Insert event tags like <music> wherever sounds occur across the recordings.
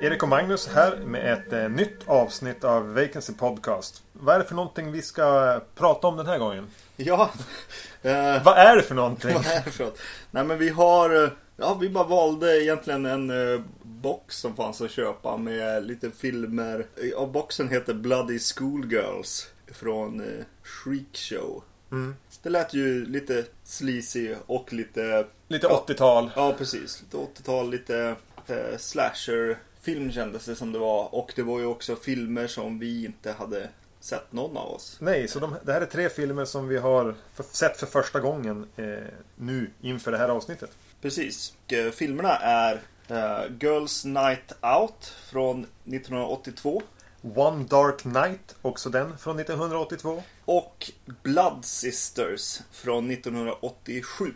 Erik och Magnus här med ett eh, nytt avsnitt av Vacancy Podcast. Vad är det för någonting vi ska prata om den här gången? Ja. <laughs> Eh, Vad är det för någonting? vad är det för något? Nej men vi har, eh, ja vi bara valde egentligen en eh, box som fanns att köpa med lite filmer. Ja, boxen heter Bloody Schoolgirls från eh, Shriek Show. Mm. Det lät ju lite sleazy och lite, Lite 80-tal. ja precis, lite 80-tal, lite eh, slasher film kändes det som det var. Och det var ju också filmer som vi inte hade sett någon av oss. Nej, så de, det här är tre filmer som vi har för, sett för första gången eh, nu inför det här avsnittet. Precis. Och, eh, filmerna är eh, Girls Night Out från 1982 One Dark Night, också den från 1982. och Blood Sisters från 1987.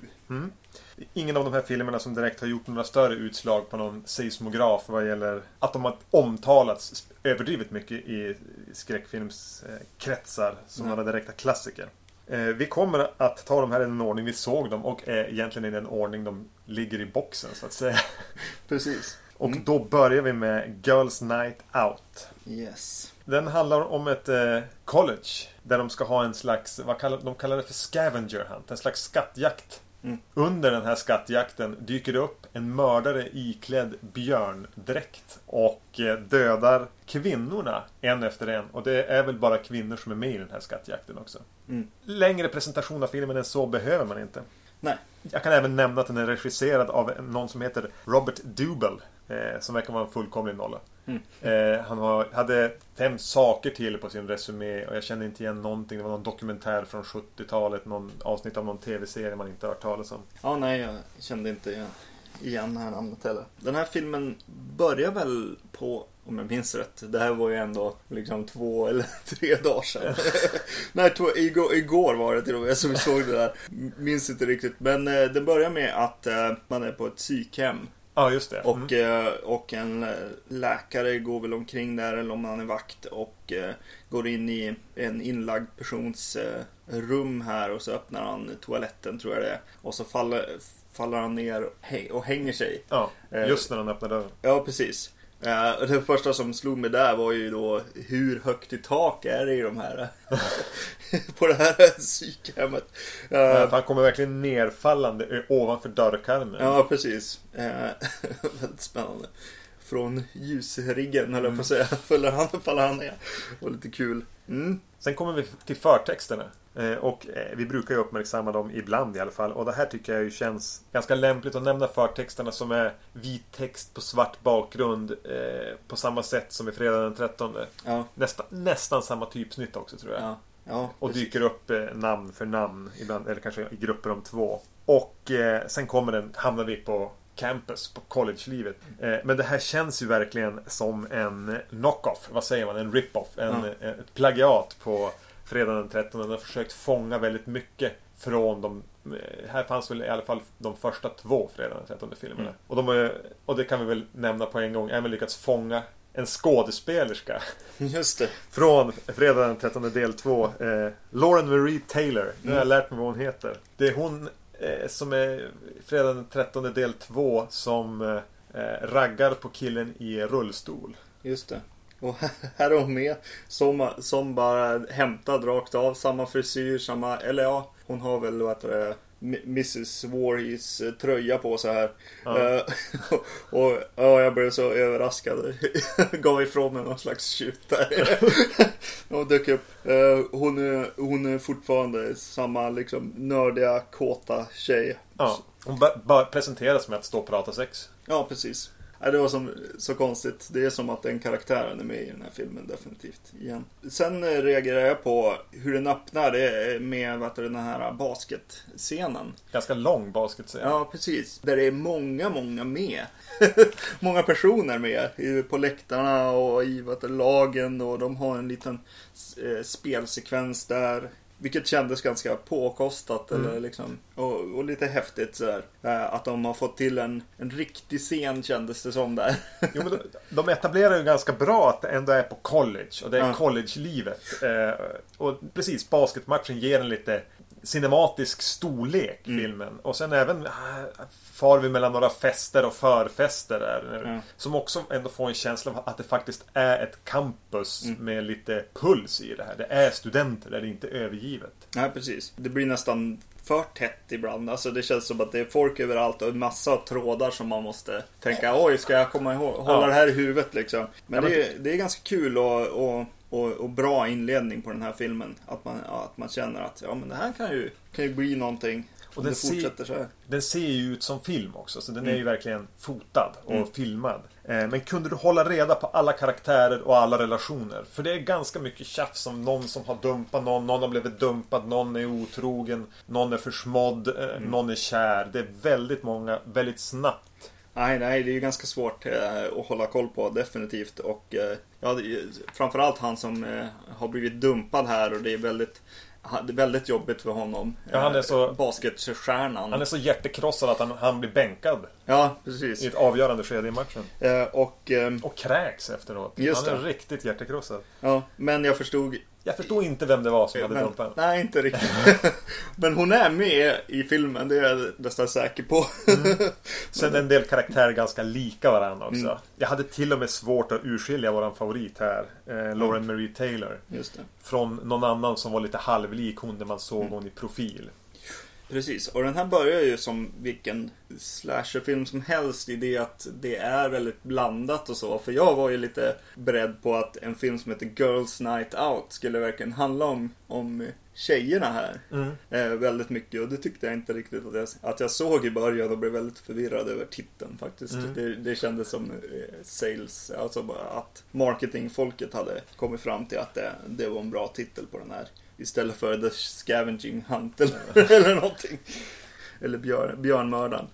Ingen av de här filmerna som direkt har gjort några större utslag på någon seismograf vad gäller att de har omtalats överdrivet mycket i skräckfilmskretsar som Nej. några direkta klassiker. Eh, Vi kommer att ta de här i den ordning vi såg dem och är egentligen i den ordning de ligger i boxen så att säga. <laughs> Precis. Och då börjar vi med Girls Night Out. Yes. Den handlar om ett eh, college där de ska ha en slags, vad kallar, de kallar det för scavenger hunt, en slags skattjakt. Mm. Under den här skattjakten dyker det upp en mördare iklädd björndräkt och eh, dödar kvinnorna en efter en. Och det är väl bara kvinnor som är med i den här skattjakten också. Mm. Längre presentation av filmen än så behöver man inte. Nej. Jag kan även nämna att den är regisserad av någon som heter Robert Dubel. Eh, som verkar vara en fullkomlig nolla. Mm. Eh, han har, hade fem saker till på sin resumé och jag känner inte igen någonting. Det var någon dokumentär från 70-talet, någon avsnitt av någon tv-serie man inte hört talas om. Ja, nej, jag kände inte igen, igen här namnet heller. Den här filmen börjar väl på, om jag minns rätt, det här var ju ändå liksom två eller <laughs> tre dagar sedan. <laughs> nej, två, igår, igår var det till och med som vi såg det där. Minns inte riktigt. Men eh, det börjar med att eh, man är på ett psykhem. Ja, just det. Och, Mm. eh, och en eh, läkare går väl omkring där, eller om han är vakt, och eh, går in i en inlagd persons rum här och så öppnar han toaletten, tror jag det är. Och så faller, faller han ner och hä- och hänger sig. Ja, just när han öppnar dörren. Ja, precis. Och det första som slog mig där var ju då hur högt i tak är det i de här <laughs> på det här psykhemmet. Ja, för han kommer verkligen nerfallande ovanför dörrkarmen. Ja, precis. Eh, <laughs> väldigt spännande. Från ljusriggen, höll jag på att säga. Faller han, faller han ner. Var lite kul. Mm. Sen kommer vi till förtexterna. Eh, Och eh, vi brukar ju uppmärksamma dem ibland i alla fall. Och det här tycker jag ju känns ganska lämpligt att nämna förtexterna som är vit text på svart bakgrund. eh, På samma sätt som i Fredag den 13. Ja, Nästan, nästan samma typsnitt också tror jag. ja, ja. Och dyker upp eh, namn för namn ibland, eller kanske i grupper om två. Och eh, sen kommer den, hamnar vi på campus, på collegelivet. Men det här känns ju verkligen som en knock-off, vad säger man? En rip-off, en, ett plagiat på Fredag den 13. Den har försökt fånga väldigt mycket från de eh, här fanns väl i alla fall de första två Fredag den 13 filmerna. Mm. Och, de, har ju- och det kan vi väl nämna på en gång, även lyckats fånga en skådespelerska <laughs> Just det. från Fredag den 13 del 2. Eh, Lauren Marie Taylor. Nu har jag lärt mig vad hon heter. Det är hon eh, som är Fredag den 13 del 2 som eh, raggar på killen i rullstol. Just det. Och <laughs> här är hon med. Som, som bara hämtad rakt av. Samma frisyr, samma... Eller ja, hon har väl vad heter det, Mrs Voorhees eh, tröja på sig här. Ja. Eh, <laughs> och ja, jag blev så överraskad. <laughs> Gav ifrån mig någon slags tjut där. och dök upp. Eh, hon, är, hon är fortfarande samma liksom nördiga, kåta tjej. Ja, hon presenteras med att stå och prata sex. Ja, precis. Det var som, så konstigt. Det är som att den karaktären är med i den här filmen definitivt. Igen. Sen eh, reagerar jag på hur den öppnar med vad heter det, den här basketscenen. Ganska lång basketscen. Ja, precis. Där det är många, många med. <laughs> många personer med. På läktarna och i heter det, lagen och de har en liten eh, spelsekvens där. Vilket kändes ganska påkostat Mm. eller liksom, och, och lite häftigt sådär. Eh, Att de har fått till en, en riktig scen kändes det som där. <laughs> Jo, men de, de etablerar ju ganska bra att det ändå är på college och det är Ja. college-livet. Eh, och precis, basketmatchen ger en lite cinematisk storlek, Mm. filmen. Och sen även äh, far vi mellan några fester och förfester där. Ja. Som också ändå får en känsla av att det faktiskt är ett campus Mm. med lite puls i det här. Det är studenter, det är inte övergivet. Nej, precis. Det blir nästan för tätt ibland. Alltså det känns som att det är folk överallt och en massa trådar som man måste tänka oj, ska jag komma ihåg, hålla Ja. det här i huvudet liksom. Men, Ja, men det, är, det är ganska kul och, och, och, och bra inledning på den här filmen. Att man, ja, att man känner att ja, men det här kan ju, kan ju bli någonting. Och den ser- fortsätter så här. Den ser ju ut som film också, så den är Mm. ju verkligen fotad och Mm. filmad. Eh, Men kunde du hålla reda på alla karaktärer och alla relationer? För det är ganska mycket tjafs om någon som har dumpat någon, någon har blivit dumpad, någon är otrogen, någon är försmådd, eh, Mm. någon är kär. Det är väldigt många, väldigt snabbt. Nej, nej, det är ju ganska svårt eh, att hålla koll på definitivt. Och ja, framförallt han som eh, har blivit dumpad här och det är väldigt det är väldigt jobbigt för honom. Ja, han är Eh, så- Basketstjärnan. Han är så hjärtekrossad att han, han blir bänkad Ja, precis. i ett avgörande skede i matchen. Eh, och, ehm, Och kräks efteråt. Han är det. riktigt hjärtekrossad. ja, men jag förstod Jag förstår inte vem det var som hade dumpat Nej, inte riktigt. <laughs> men hon är med i filmen, det är jag nästan säker på. <laughs> Sen är en del karaktärer ganska lika varandra också. Mm. Jag hade till och med svårt att urskilja våran favorit här. Eh, Lauren Marie Taylor. Från någon annan som var lite halvlik hon när man såg Mm. hon i profil. Precis, och den här börjar ju som vilken slasherfilm som helst i det att det är väldigt blandat och så. För jag var ju lite beredd på att en film som heter Girls Night Out skulle verkligen handla om, om tjejerna här. Eh, väldigt mycket och det tyckte jag inte riktigt att jag, att jag såg i början och blev väldigt förvirrad över titeln faktiskt. Mm. Det, det kändes som eh, sales, alltså att marketingfolket hade kommit fram till att det, det var en bra titel på den här. Istället för The Scavenging Hunt eller, <laughs> eller någonting. Eller björn, Björnmördaren.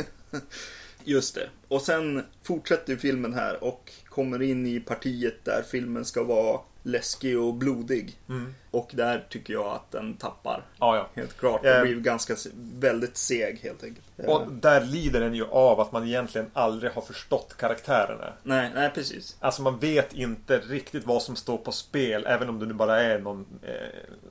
<laughs> Just det. Och sen fortsätter filmen här och kommer in i partiet där filmen ska vara läskig och blodig. Mm. Och där tycker jag att den tappar. Ja, ja. Helt klart. Eh. Den blir ganska väldigt seg helt enkelt. Eh, Och där lider den ju av att man egentligen aldrig har förstått karaktärerna. Nej, nej precis. Alltså man vet inte riktigt vad som står på spel även om det nu bara är någon eh,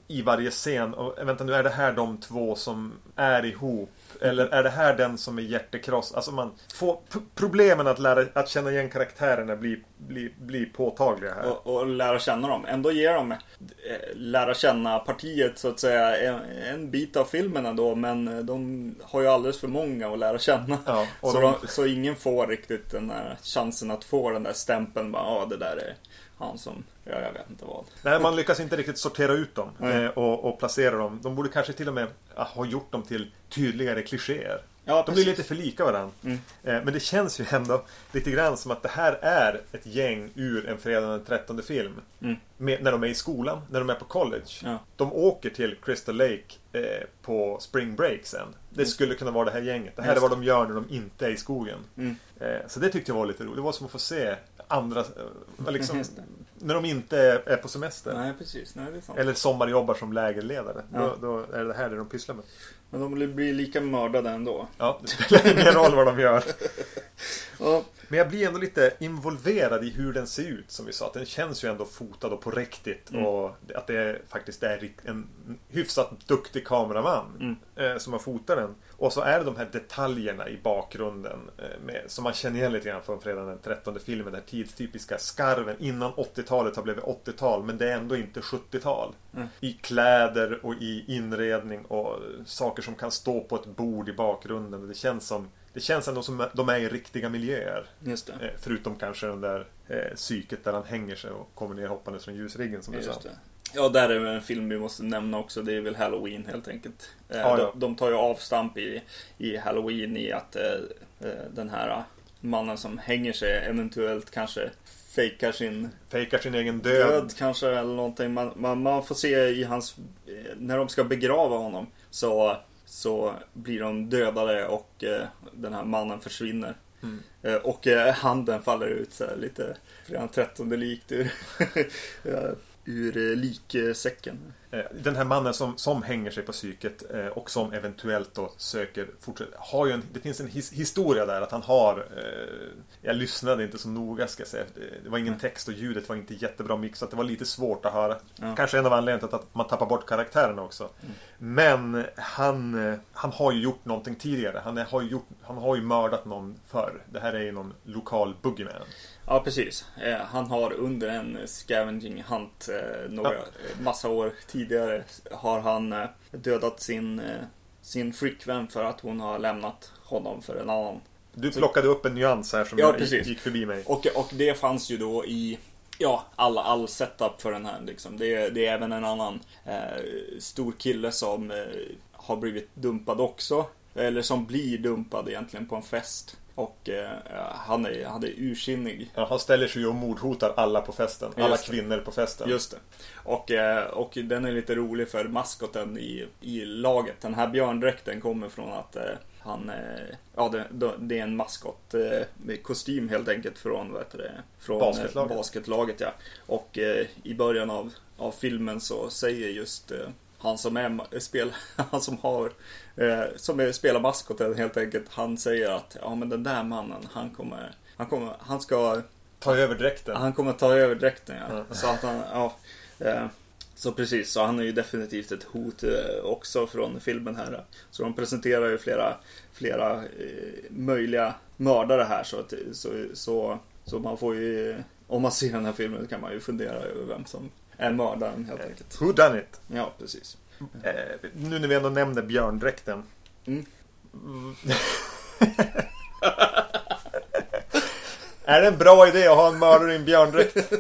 i varje scen. Och, eh, vänta nu, är det här de två som är ihop? Eller är det här den som är hjärtekross? Alltså man får problemen att, lära, att känna igen karaktärerna blir, blir, blir påtagliga här. Och, och lära känna dem. Ändå ger de eh, lära känna partiet så att säga en, en bit av filmen ändå. Men de har ju alldeles för många att lära känna. Ja, så, de- de, så ingen får riktigt den här chansen att få den där stämpeln. Bara, ja, det där är han som, ja, jag vet inte vad. Nej, man lyckas inte riktigt sortera ut dem eh, och, och placera dem. De borde kanske till och med ah, ha gjort dem till tydligare klichéer. Ja, De blir lite för lika varandra. Mm. Eh, Men det känns ju ändå lite grann som att det här är ett gäng ur en fredag den 13 film. Mm. Med, när de är i skolan, när de är på college. Ja. De åker till Crystal Lake eh, på spring break sen. Det Just skulle kunna vara det här gänget. Det här är Just vad de gör när de inte är i skogen. Mm. Eh, så det tyckte jag var lite roligt. Det var som att få se andra, eh, liksom. När de inte är, på semester. Nej, precis. Nej, det är sant. Eller sommarjobbar som lägerledare. Ja. Då, då är det här det de pysslar med. Men de blir lika mördade ändå. Ja, det spelar ingen roll vad de gör. <laughs> Ja, Men jag blir ändå lite involverad i hur den ser ut som vi sa. Att den känns ju ändå fotad och på riktigt. Mm. Och att det faktiskt är en hyfsat duktig kameraman Mm. eh, som har fotat den. Och så är det de här detaljerna i bakgrunden eh, med, som man känner igen lite grann från fredagen den 13 filmen. Den här tidstypiska skarven innan 80-talet har blivit 80-tal men det är ändå inte 70-tal. Mm. I kläder och i inredning och saker som kan stå på ett bord i bakgrunden. Det känns som det känns ändå som de är i riktiga miljöer. Eh, Förutom kanske den där eh, psyket där han hänger sig och kommer ner hoppandes från ljusriggen som du sa. Just det. Ja, där är en film vi måste nämna också. Det är väl Halloween helt enkelt. Eh, Ja, ja. de, de tar ju avstamp i, i Halloween i att eh, eh, den här eh, mannen som hänger sig eventuellt kanske fejkar sin Fejkar sin egen död. död kanske eller någonting. Man, man, man får se i hans... eh, När de ska begrava honom så, så blir de dödade och eh, den här mannen försvinner. Mm. Och handen faller ut så här lite redan trettonde likt <laughs> ur, ur eh, liksäcken. Eh, Den här mannen som, som hänger sig på psyket eh, och som eventuellt då söker fortsätta. Har ju en, det finns en his, historia där att han har eh, Jag lyssnade inte så noga ska jag säga. Det- var ingen text och ljudet var inte jättebra mixat. Det var lite svårt att höra. Ja. Kanske en av anledningarna till att man tappar bort karaktärerna också. Men han, han har ju gjort någonting tidigare. Han, är, har ju gjort, han har ju mördat någon förr. Det här är ju någon lokal boogeyman. Ja, precis. Eh, han har under en scavenging hunt eh, några, Ja. eh, massa år tidigare har han eh, dödat sin, sin flickvän för att hon har lämnat honom för en annan. Du plockade upp en nyans här som Ja, precis. gick förbi mig. Och, och det fanns ju då i Ja, all, all setup för den här liksom. Det, är- det är även en annan stor kille som har blivit dumpad också. Eller som blir dumpad egentligen på en fest. Och eh, han, är, han är ursinnig. Ja, han ställer sig och mordhotar alla på festen. Alla kvinnor på festen. Just det. Och, eh, och den är lite rolig för maskoten i, i laget. Den här björndräkten kommer från att eh, han, eh, ja det, det är en maskot eh, med kostym helt enkelt från, vad heter det? Från Basketlaget. Eh, basketlaget ja. Och i början av, av filmen så säger just han som är spel, <laughs> han som har eh, som är, spelar maskoten helt enkelt. Han säger att ja men den där mannen han kommer, han kommer, han ska Ta över dräkten. han kommer ta över dräkten ja. Ja. Så att han, ja. Eh, så precis, så han är ju definitivt ett hot eh, också från filmen här. Så de presenterar ju flera, flera eh, möjliga mördare här. Så, att, så, så, så man får ju, om man ser den här filmen kan man ju fundera över vem som är mördaren helt enkelt. Who done it? Ja, precis. Eh, nu när vi ändå nämner björndräkten. Mm. <laughs> är det en bra idé att ha en mördare i en björndräkt? <laughs>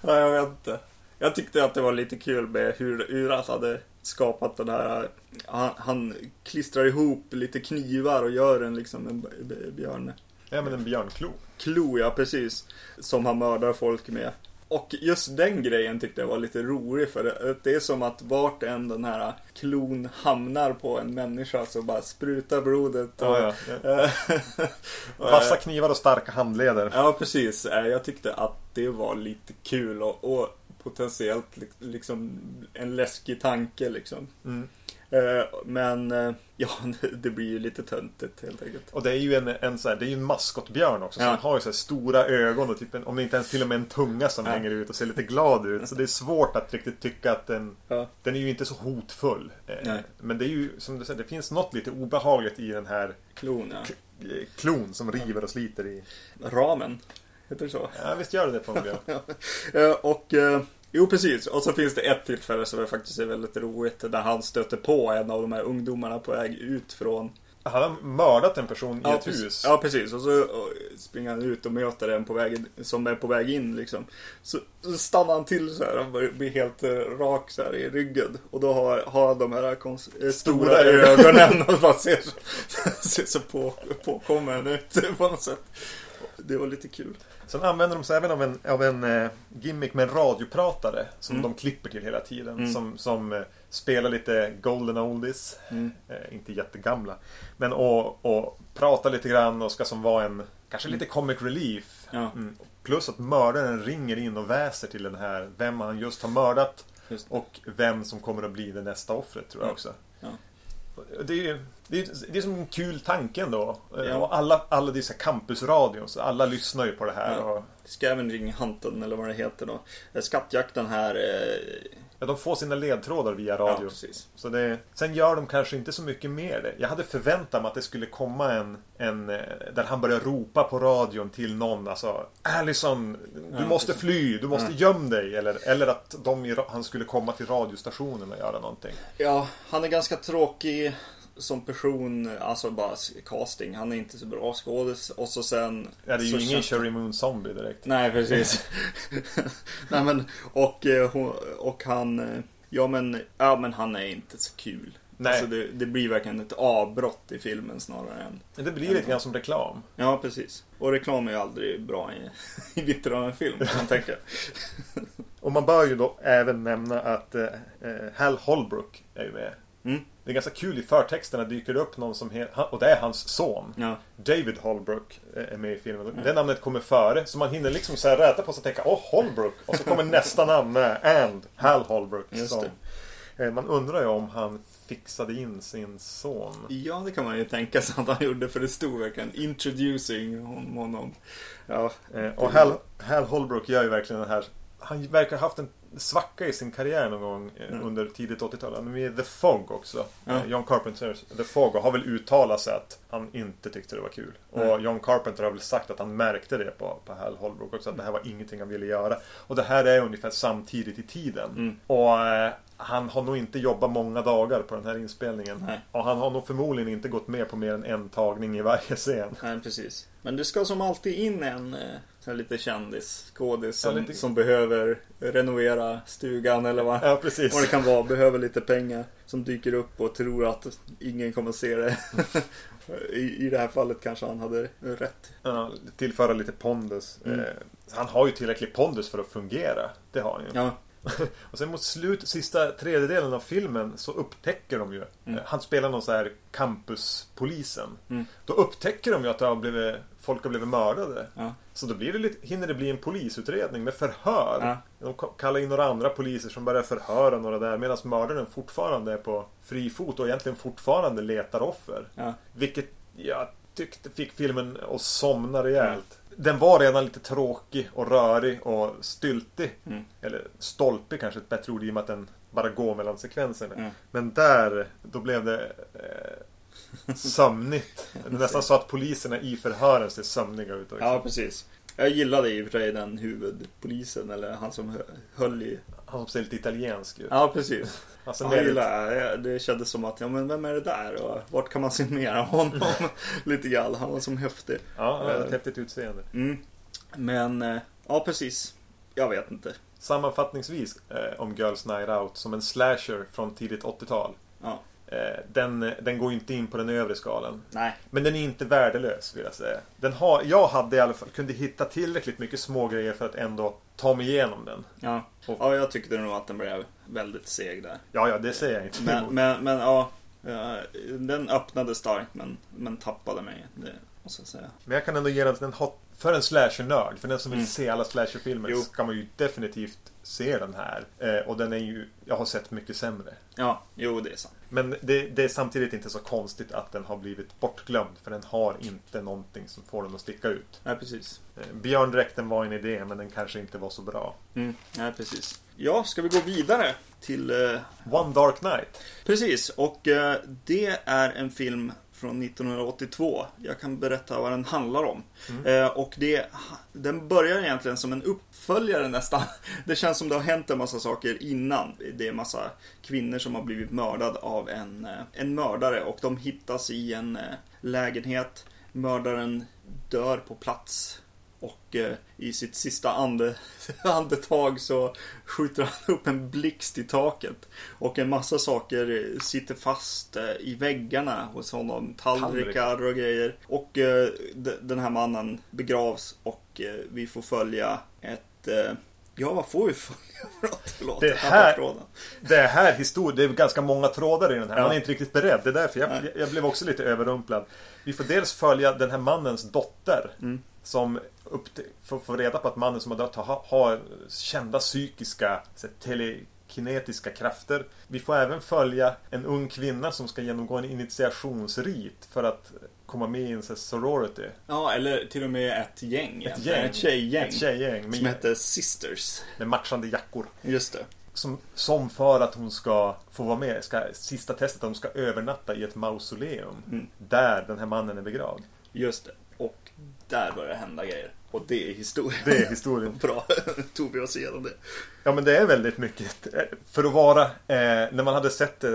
Ja, jag vet inte. Jag tyckte att det var lite kul med hur, han hade skapat den här. Han, han klistrar ihop lite knivar och gör en liksom en björn. ja, men en björnklo. Klo, ja precis. Som han mördar folk med. Och just den grejen tyckte jag var lite rolig för det, är som att vart än den här klon hamnar på en människa så bara sprutar blodet. Och, Ja, ja. <laughs> Vassa knivar och starka handleder. Ja, precis. Eh, Jag tyckte att det var lite kul och, och potentiellt li- liksom en läskig tanke liksom. Mm. Eh, Men eh, <laughs> ja, det blir ju lite töntigt helt enkelt. Och det är ju en, en, så här, det är ju en maskotbjörn också. Så Ja. han har ju så stora ögon och typ en, om det inte ens till och med en tunga som Ja. hänger ut och ser lite glad ut. Så det är svårt att riktigt tycka att den Ja. Den är ju inte så hotfull. Eh, Nej. Men det är ju som du säger, det finns något lite obehagligt i den här Klon, ja. klon som river och sliter i. Ramen. Heter det så? Ja, visst gör det det förmodligen. <laughs> Eh, Och eh, Jo precis, och så finns det ett tillfälle som är faktiskt är väldigt roligt där han stöter på en av de här ungdomarna på väg ut från Han har mördat en person i Ja ett precis. hus. ja precis, och så och, springer han ut och möter en på väg, som är på väg in liksom. Så, så stannar han till så här, han börjar bli helt eh, rak så här i ryggen. Och då har, har han de här kons- eh, stora, ögonen och <laughs> bara ser så, <laughs> ser så på, påkommen ut på något sätt. Det var lite kul. Sen använder de sig även av en, av en eh, gimmick med en radiopratare. Som Mm. de klipper till hela tiden. Mm. Som, som eh, spelar lite golden oldies. Mm. Eh, inte jättegamla. Men och, och pratar lite grann och ska som vara en Kanske lite comic relief. Ja. Mm. Plus att mördaren ringer in och väser till den här Vem han just har mördat. Just. Och vem som kommer att bli det nästa offret tror jag Ja. också. Det är ju det är, det är som en kul tanke ändå. Eh, Ja. Och alla, alla dessa campusradion, så alla lyssnar ju på det här. Ja. Och, Scavenging Hunten eller vad det heter då. Eh, Skattjakten här. Ja, de får sina ledtrådar via ja, radio. precis. så det, sen gör de kanske inte så mycket mer det. Jag hade förväntat mig att det skulle komma en, en eh, där han börjar ropa på radion till någon. Alltså Allison, du Ja, måste precis. fly, du måste Ja. göm dig. Eller, eller att de, han skulle komma till radiostationen och göra någonting. Ja, han är ganska tråkig som person, alltså bara casting. Han är inte så bra skådis. Och så sen... Ja, det är ju ingen Cherry Moon Zombie direkt. Nej, precis. <laughs> Nej, men och, eh, och han... eh, Ja men, ja, men han är inte så kul. Nej. Alltså det, det blir verkligen ett avbrott i filmen snarare än... Det blir lite grann som reklam. Ja, precis. Och reklam är ju aldrig bra i, <laughs> i vikten av en film, kan man tänka. <laughs> Och man bör ju då även nämna att eh, eh, Hal Holbrook är ju med. Mm. Det är ganska kul i förtexterna dyker det upp någon som heter, och det är hans son. Ja, David Holbrook eh, är med i filmen. Det namnet kommer före, så man hinner liksom så här räta på sig och tänka Åh, Holbrook! Och så kommer <laughs> nästa namn med And Hal Holbrook. Som. Eh, Man undrar ju om han fixade in sin son. Ja, det kan man ju tänka sig att han gjorde för det stod verkligen introducing hon- honom. Ja, Eh, Och Hal, Hal Holbrook gör ju verkligen det här. Han verkar ha haft en svacka i sin karriär någon gång eh, Mm. under tidigt 80-tal. Han är med i The Fog också. Ja. Eh, John Carpenters The Fog och har väl uttalat sig att han inte tyckte det var kul. Och Nej. John Carpenter har väl sagt att han märkte det på, på Hal Holbrook också. Att det här var ingenting han ville göra. Och det här är ungefär samtidigt i tiden. Mm. Och eh, han har nog inte jobbat många dagar på den här inspelningen. Nej. Och han har nog förmodligen inte gått med på mer än en tagning i varje scen. nej, precis. Men det ska som alltid in en eh, lite kändis, skådis Ja, som, lite- som behöver renovera stugan eller vad, Ja, precis. vad det kan vara. Behöver lite pengar. Som dyker upp och tror att ingen kommer se det. <laughs> I, I det här fallet kanske han hade rätt. Ja, tillföra lite pondus. Mm. Eh, han har ju tillräcklig pondus för att fungera. Det har han ju. Ja, <laughs> Och sen mot slut, sista tredjedelen av filmen så upptäcker de ju. Mm. eh, Han spelar någon så här campuspolisen. Mm. Då upptäcker de ju att har blivit, folk har blivit mördade. ja, Så då blir det lite, hinner det bli en polisutredning med förhör. Ja. De kallar in några andra poliser som börjar förhöra några där medan mördaren fortfarande är på fri fot och egentligen fortfarande letar offer. ja. Vilket jag tyckte fick filmen att somna rejält. Den var redan lite tråkig och rörig och styltig. Mm. Eller stolpig kanske ett bättre ord i och med att den bara går mellan sekvenserna. Mm. Men där, då blev det eh, <laughs> sömnigt. Nästan så att poliserna i förhören ser sömniga ut också. ja, precis. Jag gillade i och för sig den huvudpolisen, eller han som hö- höll i... Han ser lite italiensk ut. Ja, precis. Alltså, Ja, jag gillar det. Det kändes som att, ja men vem är det där? Och vart kan man se mer av honom? <laughs> Lite grann. Han var som häftig. Ja, han har ett Eh. häftigt utseende. Mm. Men, eh, ja precis. Jag vet inte. Sammanfattningsvis eh, om Girls Night Out som en slasher från tidigt 80-tal. Ja. Eh, den, den går inte in på den övre skalan. Nej. Men den är inte värdelös vill jag säga. Den har, jag hade i alla fall kunde hitta tillräckligt mycket små grejer för att ändå ta mig igenom den. Ja. ja, jag tyckte nog att den blev väldigt seg där. Ja, ja, det säger jag inte Men, men, men ja. Den öppnade starkt men, men tappade mig. Det måste jag säga. Men jag kan ändå ge den den har, för en slashernörd, för den som vill Mm. se alla slasherfilmer Jo. ska man ju definitivt se den här. Eh, och den är ju, jag har sett mycket sämre. Ja, jo det är sant. Men det, det är samtidigt inte så konstigt att den har blivit bortglömd. För den har inte någonting som får den att sticka ut. Nej, precis. Eh, Björndräkten var en idé, men den kanske inte var så bra. Mm. Nej, precis. Ja, ska vi gå vidare till eh, One Dark Night. Precis, och eh, det är en film från 1982. Jag kan berätta vad den handlar om. Eh, och det, den börjar egentligen som en uppföljare nästan. <laughs> Det känns som det har hänt en massa saker innan. Det är en massa kvinnor som har blivit mördade av en, eh, en mördare och de hittas i en eh, lägenhet. Mördaren dör på plats. Och eh, i sitt sista ande, <laughs> andetag så skjuter han upp en blixt i taket. Och en massa saker eh, sitter fast eh, i väggarna hos honom. Tallrikar och grejer. Och eh, den här mannen begravs och vi får följa ett... Ja, vad får vi följa för något? Förlåt, Det här- Det här historien, det är ganska många trådar i den här. Man är inte riktigt beredd. Det är därför jag, jag blev också lite överrumplad. Vi får dels följa den här mannens dotter. Mm. Som får, får reda på att mannen som har dött har, har kända psykiska här, telekinetiska krafter. Vi får även följa en ung kvinna som ska genomgå en initiationsrit för att komma med i en här, sorority. Ja, eller till och med ett gäng. Ett gäng. Ett tjejgäng. Ett tjejgäng Som med, heter Sisters. med matchande jackor. Just det. Som, som för att hon ska få vara med, ska, sista testet, att hon ska övernatta i ett mausoleum. Mm. Där den här mannen är begravd. Just det. Och där börjar det hända grejer. Och det är historien. Det är historien. <laughs> Bra. Tog vi oss igenom det. Ja men det är väldigt mycket. För att vara, eh, när man hade sett eh,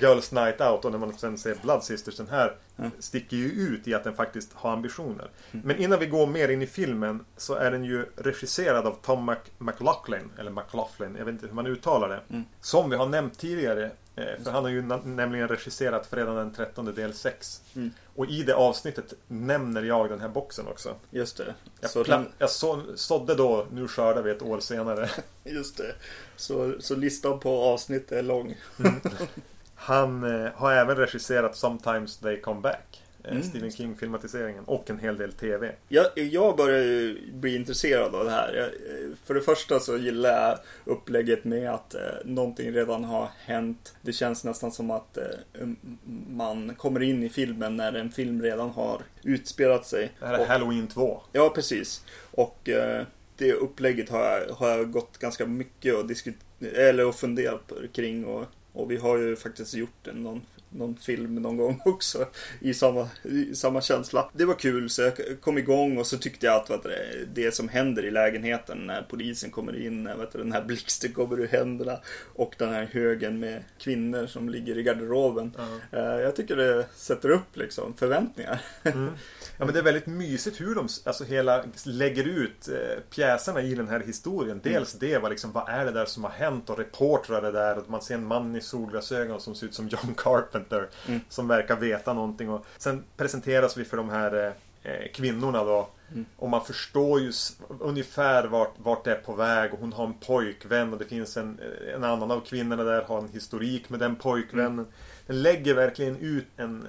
Girls Night Out och när man sen ser Blood Sisters, den här Mm. sticker ju ut i att den faktiskt har ambitioner. Men innan vi går mer in i filmen så är den ju regisserad av Tom Mac- McLaughlin, eller McLaughlin, jag vet inte hur man uttalar det. Mm. Som vi har nämnt tidigare, för han har ju nämligen regisserat Fredagen den 13 del 6. Mm. Och i det avsnittet nämner jag den här boxen också. Just det. Jag, Så, den, jag så, sådde då, nu skördar vi ett år senare. <laughs> just det. Så, så listan på avsnitt är lång. Han eh, har även regisserat Sometimes They Come Back. Eh, Mm. Stephen King-filmatiseringen. Och en hel del TV. Jag, jag börjar ju bli intresserad av det här. Jag, eh, för det första så gillar jag upplägget med att eh, någonting redan har hänt. Det känns nästan som att eh, man kommer in i filmen när en film redan har utspelat sig. Det här är Och- Halloween 2. Ja, precis. Och eh, det upplägget har jag, har jag gått ganska mycket och diskuterat eller och funderat på- kring. Och, och vi har ju faktiskt gjort en, någon, någon film någon gång <laughs> också i samma, i samma känsla. Det var kul så jag kom igång och så tyckte jag att vet du, det, det som händer i lägenheten när polisen kommer in, vet du, den här blixten kommer ur händerna och den här högen med kvinnor som ligger i garderoben. Eh, jag tycker det sätter upp liksom förväntningar. Ja men det är väldigt mysigt hur de alltså hela lägger ut eh, pjäserna i den här historien. Dels det, vad, liksom, vad är det där som har hänt och reportrar är där och man ser en man i solglasögon som ser ut som John Carpenter. Mm. Som verkar veta någonting och sen presenteras vi för de här eh, eh, kvinnorna då. Mm. Och man förstår ju ungefär vart, vart det är på väg och hon har en pojkvän och det finns en, eh, en annan av kvinnorna där har en historik med den pojkvännen. Mm. Den lägger verkligen ut en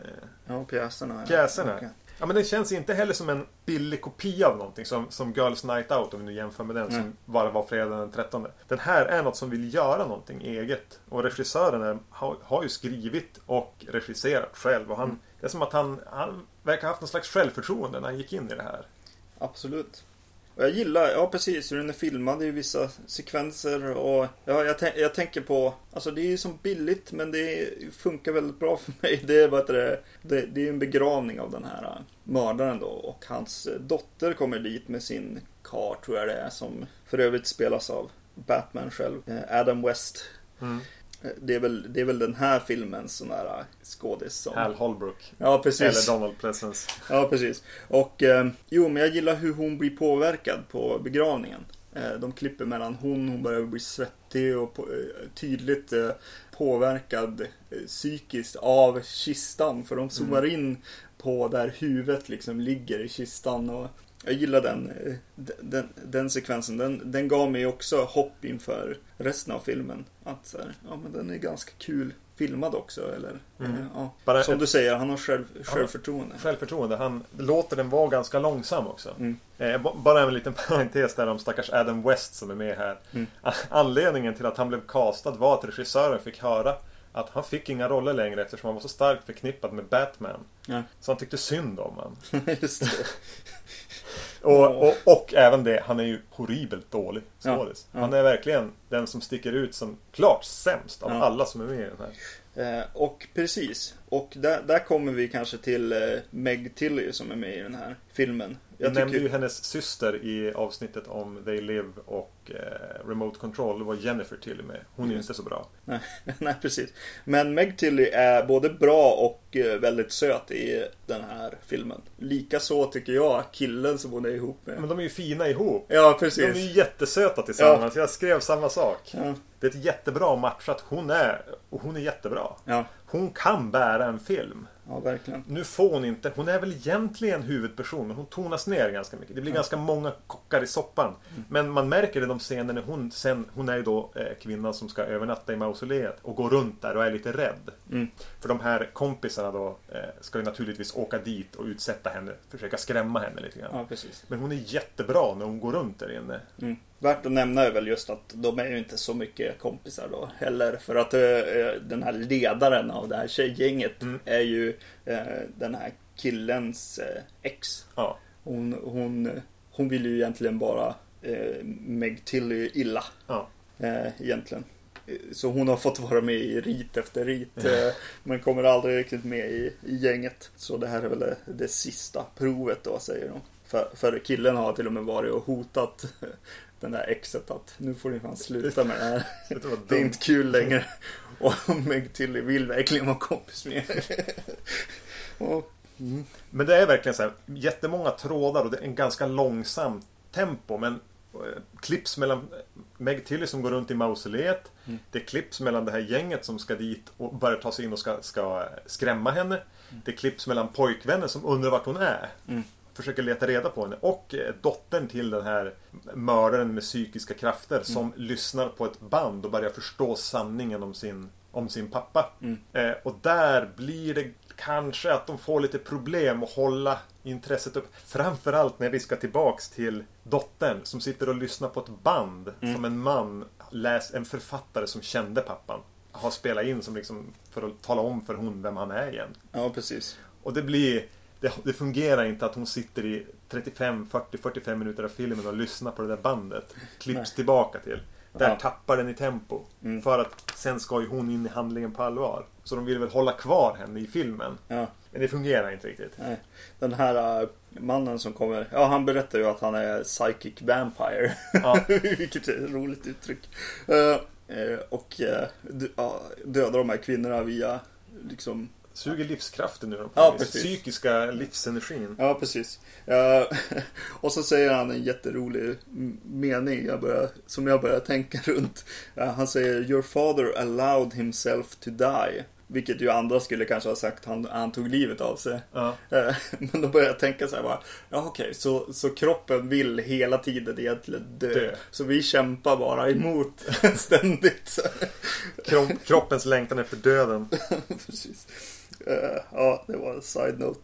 Ja, pjäserna. Pjäserna. Okej. Ja men den känns inte heller som en billig kopia av någonting som, som Girls Night Out om vi nu jämför med den Mm. som bara var fredagen den 13. Den här är något som vill göra någonting eget. Och regissören är, har, har ju skrivit och regisserat själv. Och han, Mm. Det är som att han, han verkar ha haft någon slags självförtroende när han gick in i det här. Absolut. Och jag gillar, ja precis, hur den är filmad i vissa sekvenser och ja, jag, jag tänker på, alltså det är ju som billigt men det funkar väldigt bra för mig. <laughs> Det är, vad det, det, det är en begravning av den här äh, mördaren då och hans dotter kommer dit med sin kar tror jag det är som för övrigt spelas av Batman själv, äh, Adam West. Mm. Det är väl, det är väl den här filmens sån här äh, skådis som... Hal Holbrook. Ja, precis. Eller Donald Pleasence. Ja, precis. Och eh, jo, men jag gillar hur hon blir påverkad på begravningen. Eh, de klipper mellan hon, hon börjar bli svettig och på, eh, tydligt eh, påverkad eh, psykiskt av kistan. För de zoomar in på där huvudet liksom ligger i kistan. Och jag gillar den, eh, den, den, den sekvensen. Den, den gav mig också hopp inför resten av filmen. Att så här, ja men den är ganska kul filmad också. Eller, Mm. eh, ja. Bara Som du säger, han har själv, självförtroende. Självförtroende. Han låter den vara ganska långsam också. Mm. Eh, bara en liten <laughs> parentes där om stackars Adam West som är med här. Mm. Anledningen till att han blev castad var att regissören fick höra att han fick inga roller längre eftersom han var så starkt förknippad med Batman. Ja. Så han tyckte synd om honom. <laughs> Och, och, och även det, han är ju horribelt dålig Ja, skådis. ja. Han är verkligen den som sticker ut som klart sämst av Ja. alla som är med i den här. Eh, och precis. Och där, där kommer vi kanske till eh, Meg Tilly som är med i den här filmen. Jag nämnde tycker, ju hennes syster i avsnittet om They Live och eh, Remote Control. Det var Jennifer till med. Hon är ju inte så bra. nej, <laughs> nej, precis. Men Meg Tilly är både bra och eh, väldigt söt i den här filmen. Likaså tycker jag killen som hon är ihop med. Men de är ju fina ihop. Ja, De är precis. ju jättesöta tillsammans. Jag skrev samma sak. Ja, Det är ett jättebra matchat. Hon är, och hon är jättebra. ja, Hon kan bära en film. Ja, verkligen. Nu får hon inte, hon är väl egentligen huvudperson men hon tonas ner ganska mycket. Det blir ganska många kockar i soppan. Men man märker det i de scener när hon sen, hon är ju då eh, kvinnan som ska övernatta i mausoleet och går runt där och är lite rädd. Mm. För de här kompisarna då eh, ska ju naturligtvis åka dit och utsätta henne, försöka skrämma henne lite grann. Ja. Men hon är jättebra när hon går runt där inne. Mm. Värt att nämna är väl just att de är ju inte så mycket kompisar då heller. För att eh, den här ledaren av det här tjejgänget Mm. är ju eh, den här killens eh, ex. Ja. Hon, hon, hon vill ju egentligen bara eh, Meg Tilly illa. Ja. Eh, egentligen. Så hon har fått vara med i rit efter rit. Eh, men kommer aldrig riktigt med i, i gänget. Så det här är väl det, det sista provet då säger de. För, för killen har till och med varit och hotat <laughs> den där exet att nu får ni fan sluta med det här. Det är inte kul längre. Och Meg Tilly vill verkligen vara kompis med er. <laughs> Och, Men det är verkligen så här jättemånga trådar och det är en ganska långsam tempo. Men klipps mellan Meg Tilly som går runt i mausoleet. Mm. Det klipps mellan det här gänget som ska dit och börjar ta sig in och ska, ska skrämma henne. Det klipps mellan pojkvännen som undrar vart hon är. Mm. Försöker leta reda på henne. Och eh, dottern till den här mördaren med psykiska krafter som lyssnar på ett band och börjar förstå sanningen om sin, om sin pappa. Mm. Eh, och där blir det kanske att de får lite problem att hålla intresset upp. Framförallt när vi ska tillbaks till dottern som sitter och lyssnar på ett band som en man, läs, en författare som kände pappan, har spelat in som liksom för att tala om för hon vem han är igen. Ja, precis. Och det blir det, det fungerar inte att hon sitter i 35, 40, 45 minuter av filmen och lyssnar på det där bandet. Klipps Nej. tillbaka till. Där Ja. tappar den i tempo. Mm. För att sen ska ju hon in i handlingen på allvar. Så de vill väl hålla kvar henne i filmen. Ja. Men det fungerar inte riktigt. Nej. Den här äh, mannen som kommer, ja han berättar ju att han är psychic vampire. Ja. <laughs> Vilket är ett roligt uttryck. Eh, eh, och eh, dödar de här kvinnorna via liksom Suger livskraften ur dem. Ja, Den precis. Psykiska livsenergin. Ja, precis. Eh, <laughs> och så säger han en jätterolig mening jag börjar, som jag börjar tänka runt. Eh, han säger Your father allowed himself to die. Vilket ju andra skulle kanske ha sagt han, han tog livet av sig. Ja. Eh, <laughs> Men då börjar jag tänka så här bara, ja okej, så, så kroppen vill hela tiden egentligen dö. Dö. Så vi kämpar bara emot <laughs> ständigt. Krom, kroppens längtan efter döden. Precis. Eh, ja, det var en side-note.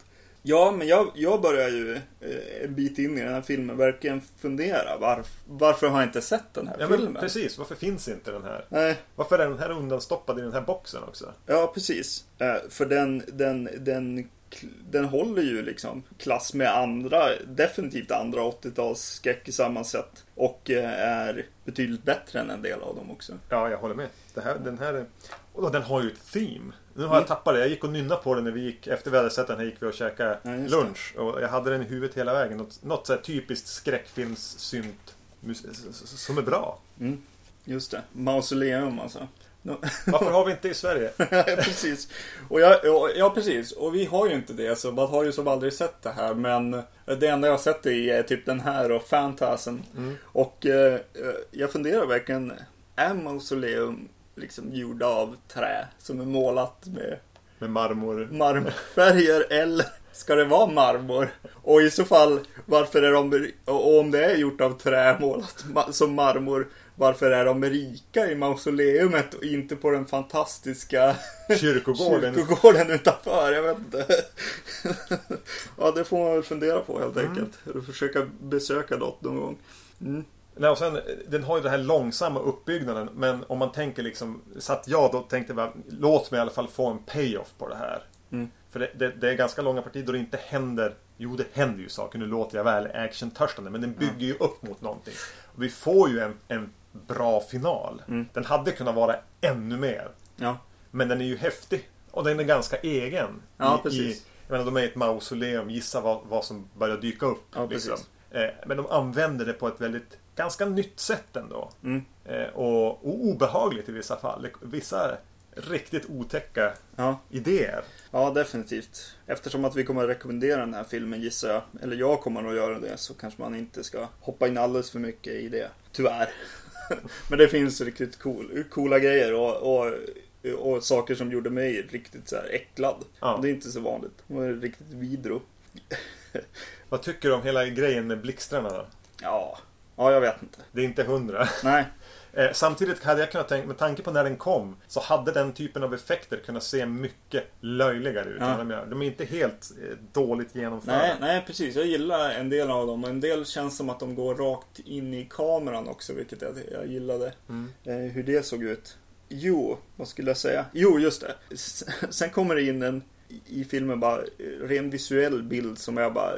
Ja, men jag, jag börjar ju eh, en bit in i den här filmen verkligen fundera. Varf, varför har jag inte sett den här Ja, filmen? men precis. Varför finns inte den här? Nej, Varför är den här undanstoppad i den här boxen också? ja precis. Eh, för den, den, den, den håller ju liksom klass med andra, definitivt andra 80-tals skräckisar man sett. Och är betydligt bättre än en del av dem också. Ja, jag håller med. Det här, den här är... Och den har ju ett theme. Nu har Mm. jag tappat det. Jag gick och nynnade på den när vi gick, efter den här gick vi och käkade Ja, det. lunch. Och jag hade den i huvudet hela vägen. Något, något så här typiskt skräckfilms-synt som är bra. Mm, just det. Mausoleum alltså. Varför har vi inte det i Sverige? <laughs> Precis. Och jag, ja, precis. Och vi har ju inte det, så man har ju som aldrig sett det här. Men det enda jag har sett det i är typ den här och Phantasm. Och eh, eh, jag funderar verkligen, är Mausoleum liksom gjorda av trä som är målat med Med marmor. marmorfärger eller ska det vara marmor? Och i så fall, varför är de, och om det är gjort av trä målat som marmor, varför är de rika i mausoleumet och inte på den fantastiska Kyrkogården. kyrkogården utanför? Jag vet inte. <laughs> ja, det får man väl fundera på helt enkelt. Och försöka besöka något någon gång. Mm. Nej, och sen, den har ju den här långsamma uppbyggnaden. Men om man tänker liksom... Så att jag då tänkte bara, låt mig i alla fall få en payoff på det här. Mm. För det, det, det är ganska långa partier då det inte händer... Jo, det händer ju saker. Nu låter jag väl action-törstande. Men den bygger ju upp mot någonting. Och vi får ju en, en bra final. Mm. Den hade kunnat vara ännu mer. Ja, Men den är ju häftig. Och den är ganska egen. Ja, I, precis. I, jag menar, de är i ett mausoleum. Gissa vad, vad som börjar dyka upp. Ja, liksom. eh, men de använder det på ett väldigt, ganska nytt sätt ändå. Mm. Eh, och, och obehagligt i vissa fall. Vissa riktigt otäcka ja. idéer. Ja, definitivt. Eftersom att vi kommer att rekommendera den här filmen gissar jag, eller jag kommer att göra det, så kanske man inte ska hoppa in alldeles för mycket i det. Tyvärr. <laughs> Men det finns riktigt cool, coola grejer och, och, och saker som gjorde mig riktigt så här äcklad. Ja. Det är inte så vanligt. Det var riktigt vidro. <laughs> Vad tycker du om hela grejen med blixtrarna då? Ja, ja jag vet inte. Det är inte hundra. Nej, <laughs> Eh, samtidigt hade jag kunnat tänka, med tanke på när den kom, så hade den typen av effekter kunnat se mycket löjligare ut Ja. de gör. De är inte helt eh, dåligt genomförda. nej, nej precis. Jag gillar en del av dem. En del känns som att de går rakt in i kameran också, vilket jag, jag gillade. Mm. Eh, hur det såg ut. Jo, vad skulle jag säga? Jo, just det. Sen kommer det in en i filmen bara ren visuell bild som jag bara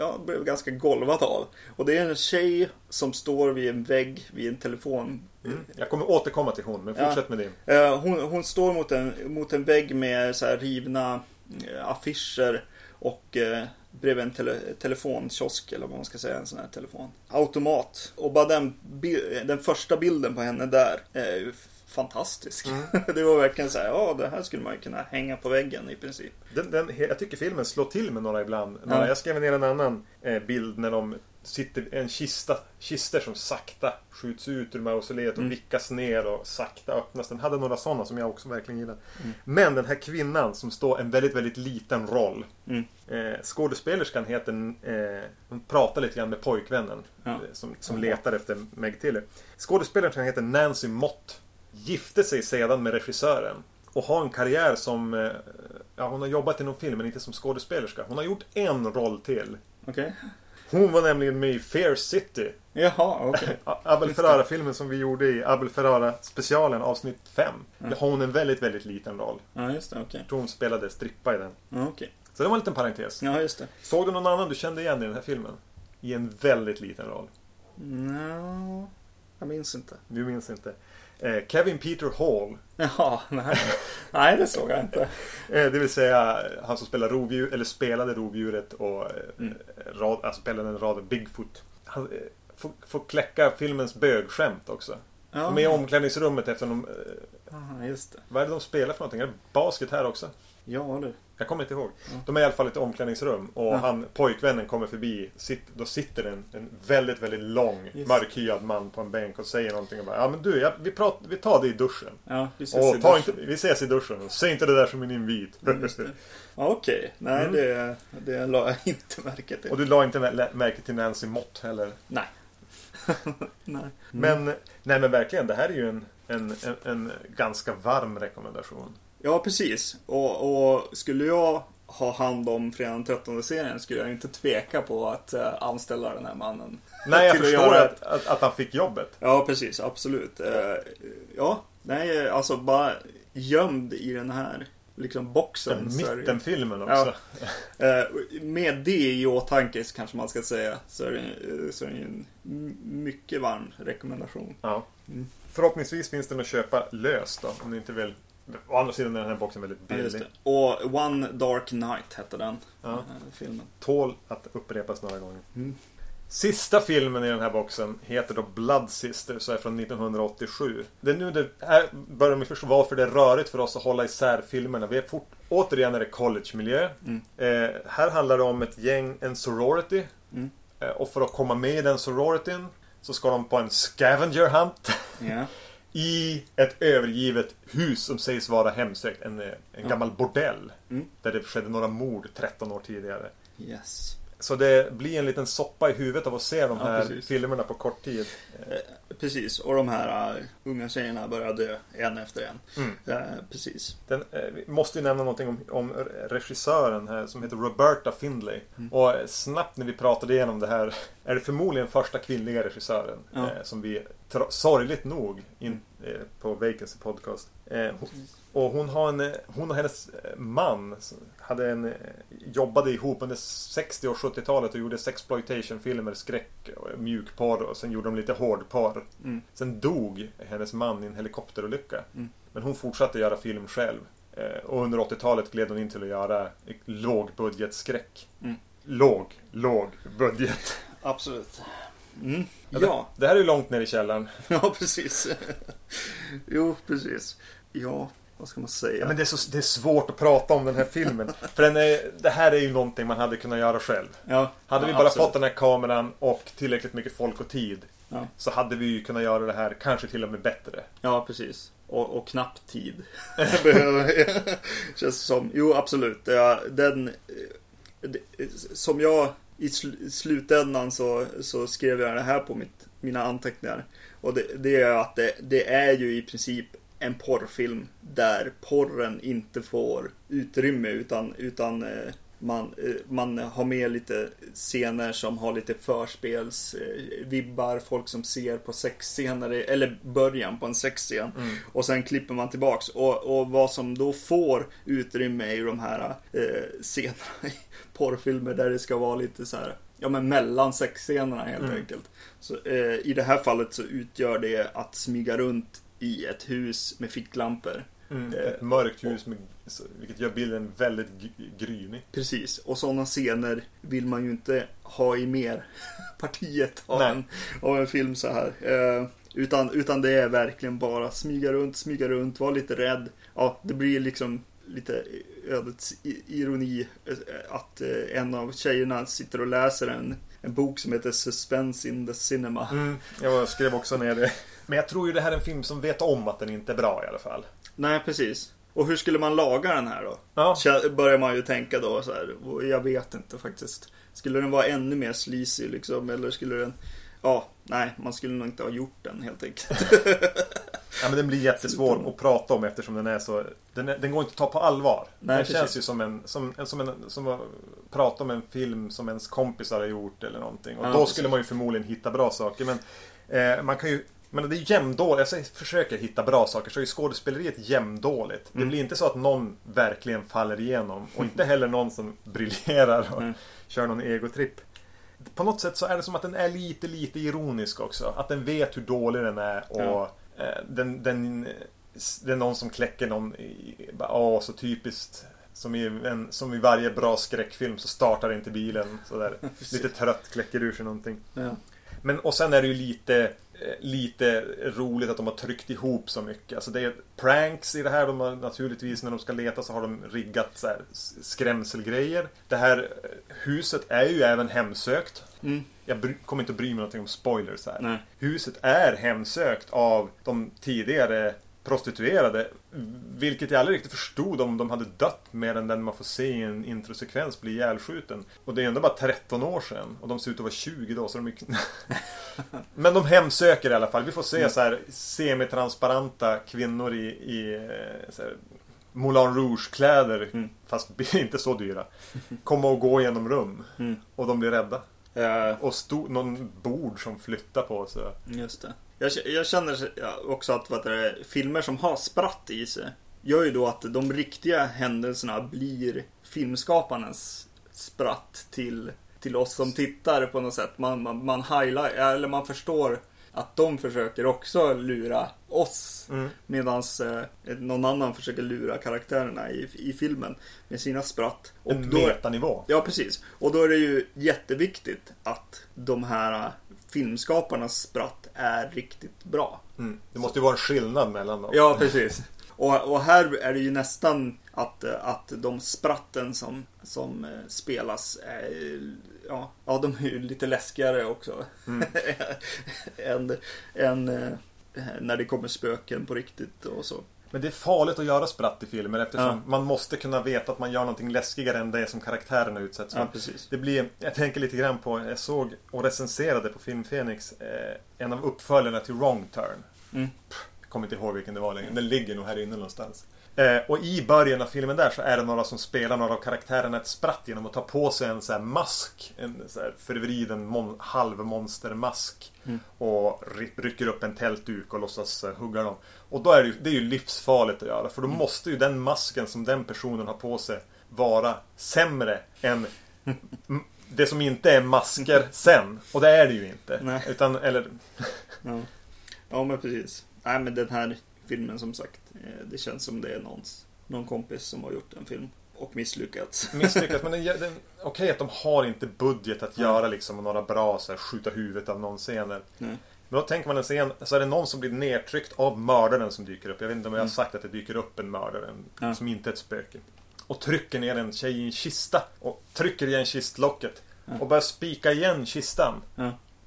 ja, blev ganska golvad av. Och det är en tjej som står vid en vägg vid en telefon. Mm. Jag kommer återkomma till hon, men Ja. fortsätt med din. Eh, Hon, hon står mot en, mot en vägg med så rivna eh, affischer och eh, bredvid en tele, telefonkiosk eller vad man ska säga, en sån här telefon. Automat. Och bara den, den första bilden på henne där är fantastisk. <laughs> det var verkligen så här, ja det här skulle man kunna hänga på väggen i princip. Den, den, jag tycker filmen slår till med några ibland. Ja. Jag skrev ner en annan eh, bild när de sitter en kista, kister som sakta skjuts ut ur mausoleet och Mm. vickas ner och sakta öppnas. Den hade några sådana som jag också verkligen gillade. Mm. Men den här kvinnan som står en väldigt, väldigt liten roll. Mm. Eh, skådespelerskan heter, eh, hon pratar lite grann med pojkvännen Ja. eh, som, som letar efter Meg Tilly. Skådespelerskan heter Nancy Mott. Gifte sig sedan med regissören. Och har en karriär som, eh, ja, hon har jobbat i någon film men inte som skådespelerska. Hon har gjort en roll till. Okej. Hon var nämligen med i Fair City. Jaha, okej. <laughs> Abel Ferrara-filmen som vi gjorde i Abel Ferrara-specialen avsnitt 5. Där har hon en väldigt, väldigt liten roll. Ja, just det. Okej. Jag tror hon spelade strippa i den. Ja, okej. Så det var en liten parentes. Ja, just det. Såg du någon annan du kände igen i den här filmen? I en väldigt liten roll. No, jag minns inte. Du minns inte. Eh, Kevin Peter Hall. Jaha, nej. nej, det såg jag inte. Eh, det vill säga han som spelar rovdjur, eller spelade rovdjuret och eh, Mm. rad, alltså spelade en rad Bigfoot. Han eh, får, får kläcka filmens bögskämt också. Ja, Med i omklädningsrummet efter de... Eh, Aha, just det. vad är det de spelar för någonting? Är det basket här också? Ja, du. Jag kommer inte ihåg. Mm. De är i alla fall i ett omklädningsrum och han, pojkvännen kommer förbi. Sitt, då sitter en, en väldigt, väldigt lång Just. mörkhyad man på en bänk och säger någonting och bara Ja men du, jag, vi, prat, vi tar det i duschen. Ja, vi ses i Och ta duschen. inte, vi ses i duschen. Och Säg inte det där som en invit. Mm. Ja, Okej, nej Mm. det, det la jag inte märke till. och du la inte mä- märke till Nancy Mott heller. Nej. <laughs> nej. Men, nej men verkligen, det här är ju en, en, en, en ganska varm rekommendation. Ja, precis. Och, och skulle jag ha hand om Fredag den 13 serien skulle jag inte tveka på att eh, anställa den här mannen. Nej, jag förstår att, att, att han fick jobbet. Ja, precis. Absolut. Eh, ja, nej, alltså bara gömd i den här liksom boxen. Mittenfilmen också. <laughs> Eh, med det i åtanke kanske man ska säga så är det, så är det en mycket varm rekommendation. Ja. Mm. Förhoppningsvis finns den att köpa löst då, om ni inte vill. Å andra sidan är den här boxen väldigt billig. Och One Dark Night hette den Ja. eh, filmen. Tål att upprepas några gånger. Mm. Sista filmen i den här boxen heter då Blood Sisters och är från 1987. Det är nu det här börjar vi förstå varför det är rörigt för oss att hålla isär filmerna. Vi är fort, återigen är det collegemiljö. Mm. Eh, här handlar det om ett gäng, en sorority. Mm. Eh, och för att komma med i den sororityn så ska de på en scavenger hunt. Ja. <laughs> I ett övergivet hus som sägs vara hemsökt. En, en gammal bordell. Mm. Där det skedde några mord 13 år tidigare. Yes. Så det blir en liten soppa i huvudet av att se de Ja, här precis. filmerna på kort tid. Eh, precis. Och de här uh, unga tjejerna börjar dö en efter en. Mm. Eh, precis. Den, eh, vi måste ju nämna någonting om, om regissören här som heter Roberta Findlay. Mm. Och eh, snabbt när vi pratade igenom det här är det förmodligen första kvinnliga regissören Ja. eh, som vi sorgligt nog in, eh, på Vacancy Podcast. Eh, och hon, har en, eh, hon och hennes eh, man hade en, eh, jobbade ihop under 60 och 70-talet och gjorde sexploitation-filmer, skräck, och mjukporr och sen gjorde de lite hårdporr. Mm. Sen dog hennes man i en helikopterolycka. Mm. Men hon fortsatte göra film själv. Eh, Och under 80-talet gled hon in till att göra lågbudgetskräck. Mm. Låg, låg budget. Absolut. Mm. Ja, Ja. Det, det här är ju långt ner i källaren. ja, precis. <laughs> jo, precis. Ja, vad ska man säga? Ja, men det, är så, det är svårt att prata om den här filmen. <laughs> För den är, det här är ju någonting man hade kunnat göra själv. ja, Hade vi bara absolut. fått den här kameran och tillräckligt mycket folk och tid. Ja. Så hade vi ju kunnat göra det här kanske till och med bättre. Ja, precis. Och, och knappt tid. <laughs> Känns som. Jo, absolut. Den... eh, Som jag i sl- slutändan så, så skrev jag det här på mitt, mina anteckningar. Och det, det är att det, det är ju i princip en porrfilm där porren inte får utrymme utan, utan eh, man, eh, man har med lite scener som har lite förspelsvibbar, folk som ser på sexscener, eller början på en sexscen. Och sen klipper man tillbaks. Och, och vad som då får utrymme är ju de här eh, scenerna i <laughs> porrfilmer där det ska vara lite så här, ja men mellan sexscenerna helt Mm. enkelt. Så, eh, I det här fallet så utgör det att smyga runt i ett hus med ficklampor. Mm. Eh, Ett mörkt hus med, vilket gör bilden väldigt grynig. Precis, och sådana scener vill man ju inte ha i mer <laughs> partiet av, en, av en film så här. Eh, utan, utan det är verkligen bara smyga runt, smyga runt, vara lite rädd. Ja, det blir liksom lite ödets ironi eh, att eh, en av tjejerna sitter och läser en, en bok som heter Suspense in the Cinema. Mm, jag skrev också ner det. <laughs> Men jag tror ju det här är en film som vet om att den inte är bra i alla fall. Nej, precis. Och hur skulle man laga den här då? Ja, Börjar man ju tänka då så här. Jag vet inte faktiskt. Skulle den vara ännu mer sleazy liksom? Eller skulle den... Ja, nej, man skulle nog inte ha gjort den helt enkelt. <laughs> Ja, men den blir jättesvår att prata om eftersom den är så... Den, är, den går inte att ta på allvar. Nej, den precis. känns ju som en... Som, en, som, en, som att prata om en film som ens kompisar har gjort eller någonting. Och Ja, då precis. skulle man ju förmodligen hitta bra saker. Men eh, man kan ju... Men det är jämndåligt. Jag försöker hitta bra saker så är skådespeleriet jämndåligt. Det Mm. blir inte så att någon verkligen faller igenom. Och inte heller någon som briljerar och Mm. kör någon egotripp. På något sätt så är det som att den är lite, lite ironisk också. Att den vet hur dålig den är och Ja. eh, den, den, det är någon som kläcker någon åh så typiskt. Som i, en, som i varje bra skräckfilm så startar inte bilen. Sådär. <laughs> lite trött kläcker ur sig någonting. Ja. Men och sen är det ju lite Lite roligt att de har tryckt ihop så mycket. Alltså det är pranks i det här. De har naturligtvis när de ska leta så har de riggat så skrämselgrejer. Det här eh, huset är ju även hemsökt. Mm. Jag kommer inte att bry mig någonting om spoilers här. Nej. Huset är hemsökt av de tidigare prostituerade. Vilket jag aldrig riktigt förstod om de hade dött mer än den man får se i en introsekvens bli ihjälskjuten. Och det är ändå bara 13 år sedan. Och de ser ut att vara 20 då. Så de är... <laughs> Men de hemsöker i alla fall. Vi får se så här semitransparenta kvinnor i, i eh, så här, Moulin Rouge-kläder. Mm. Fast <laughs> inte så dyra. Komma och gå genom rum. Mm. Och de blir rädda. Ja, Och stod någon bord som flyttar på sig. just det. Jag, jag känner också att vad det är, filmer som har spratt i sig gör ju då att de riktiga händelserna blir filmskaparens spratt till, till oss som tittar på något sätt. Man, man, man highlight, eller man förstår att de försöker också lura oss. Mm. Medan eh, någon annan försöker lura karaktärerna i, i filmen med sina spratt. Och En då, metanivå. Ja, precis. Och då är det ju jätteviktigt att de här filmskaparnas spratt är riktigt bra. Mm. Det måste ju vara en skillnad mellan dem. Ja, precis. Och, och här är det ju nästan att, att de spratten som, som äh, spelas är, ja, ja, de är ju lite läskigare också. Mm. <laughs> än, än äh, när det kommer spöken på riktigt och så. Men det är farligt att göra spratt i filmer eftersom Ja. man måste kunna veta att man gör någonting läskigare än det som karaktärerna utsätts för. Ja. Det blir, jag tänker lite grann på, jag såg och recenserade på Film Fenix eh, en av uppföljarna till Wrong Turn. Mm. Jag kommer inte ihåg vilken det var längre. Den ligger nog här inne någonstans. Eh, och i början av filmen där så är det några som spelar några av karaktärerna ett spratt genom att ta på sig en så här mask. En så här förvriden mon- halvmonstermask. Mm. Och ry- rycker upp en tältduk och låtsas eh, hugga dem. Och då är det, ju- det är ju livsfarligt att göra. För då Mm. måste ju den masken som den personen har på sig vara sämre än det som inte är masker <laughs> sen. Och det är det ju inte. Nej. Utan, eller... Ja. ja, men precis. Nej, men den här filmen som sagt. eh, Det känns som det är någons, någon kompis som har gjort en film och misslyckats. <laughs> misslyckats. Men okej att de har inte budget att Nej. göra liksom några bra så här, skjuta huvudet av någon scener. Nej. Men då tänker man en scen, så är det någon som blir nedtryckt av mördaren som dyker upp. Jag vet inte om jag har Mm. sagt att det dyker upp en mördare Ja. som inte är ett spöke. Och trycker ner en tjej i en kista. Och trycker igen kistlocket. Och börjar spika igen kistan.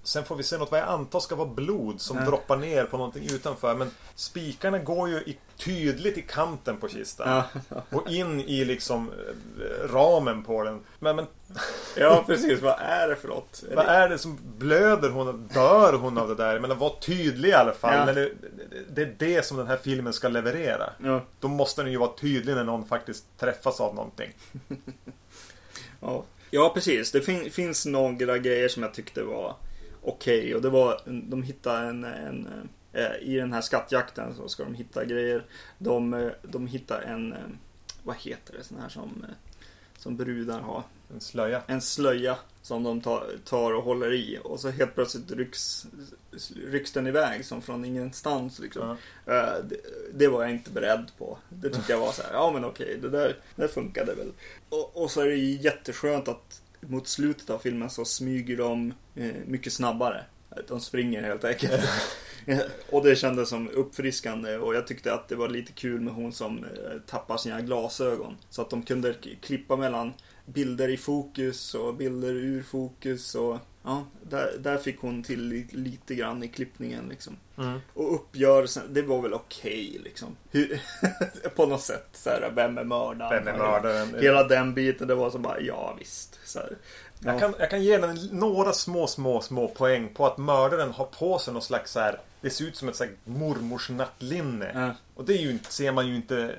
Sen får vi se något vad jag antar ska vara blod som Ja. droppar ner på någonting utanför. Men spikarna går ju i, tydligt i kanten på kistan. Ja, Och in i liksom eh, ramen på den. Men, men <laughs> ja, precis. Vad är det för något? <laughs> Vad är det som blöder hon? Dör hon av det där? Men var tydlig i alla fall. Ja. Det- det är det som den här filmen ska leverera. Ja, Då måste den ju vara tydlig när någon faktiskt träffas av någonting. <laughs> ja. ja, precis. Det fin- finns några grejer som jag tyckte var okej. Och det var, de hittade en, en eh, i den här skattjakten så ska de hitta grejer. De, eh, de hittar en, eh, vad heter det, sån här som, som brudar har. En slöja. en slöja som de tar, tar och håller i och så helt plötsligt rycks, rycks den iväg som från ingenstans. Liksom. Eh, det, det var jag inte beredd på. Det tyckte jag var så här, ja men okej, det där det funkade väl. Och, och så är det jätteskönt att mot slutet av filmen så smyger de eh, mycket snabbare. De springer helt enkelt. <laughs> och det kändes som uppfriskande och jag tyckte att det var lite kul med hon som eh, tappar sina glasögon. Så att de kunde klippa mellan bilder i fokus och bilder ur fokus och ja, där, där fick hon till li- lite grann i klippningen liksom. Mm. Och uppgörelsen, det var väl okej liksom. Hur, <laughs> på något sätt. Så här, vem är mördaren? Vem är mördaren? Hela den biten, det var som bara, ja visst. Så här. Jag, kan, jag kan ge den några små, små, små poäng på att mördaren har på sig någon slags så här, Det ser ut som ett så här mormors nattlinne. Ja. Och det ju, ser man ju inte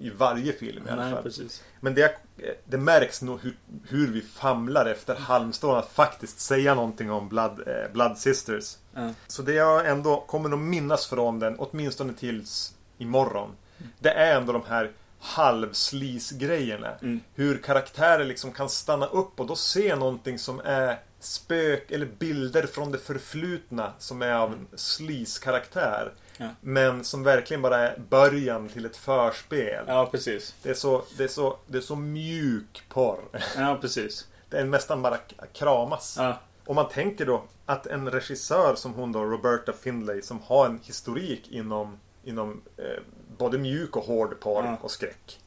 i varje film i alla Nej, fall. precis. Men det, det märks nog hur, hur vi famlar efter halmstrån att faktiskt säga någonting om Blood, eh, Blood Sisters. Ja. Så det jag ändå kommer att minnas från den, åtminstone tills imorgon. Det är ändå de här halvslis-grejerna. Mm. Hur karaktärer liksom kan stanna upp och då se någonting som är spök eller bilder från det förflutna som är av en slis-karaktär. Ja. Men som verkligen bara är början till ett förspel. Ja, precis. Det är så, det är så, det är så mjuk porr. Ja, precis. Det är nästan bara kramas. Ja, Om man tänker då att en regissör som hon då, Roberta Findlay, som har en historik inom, inom eh, både mjuk och hård porr Ja. och skräck.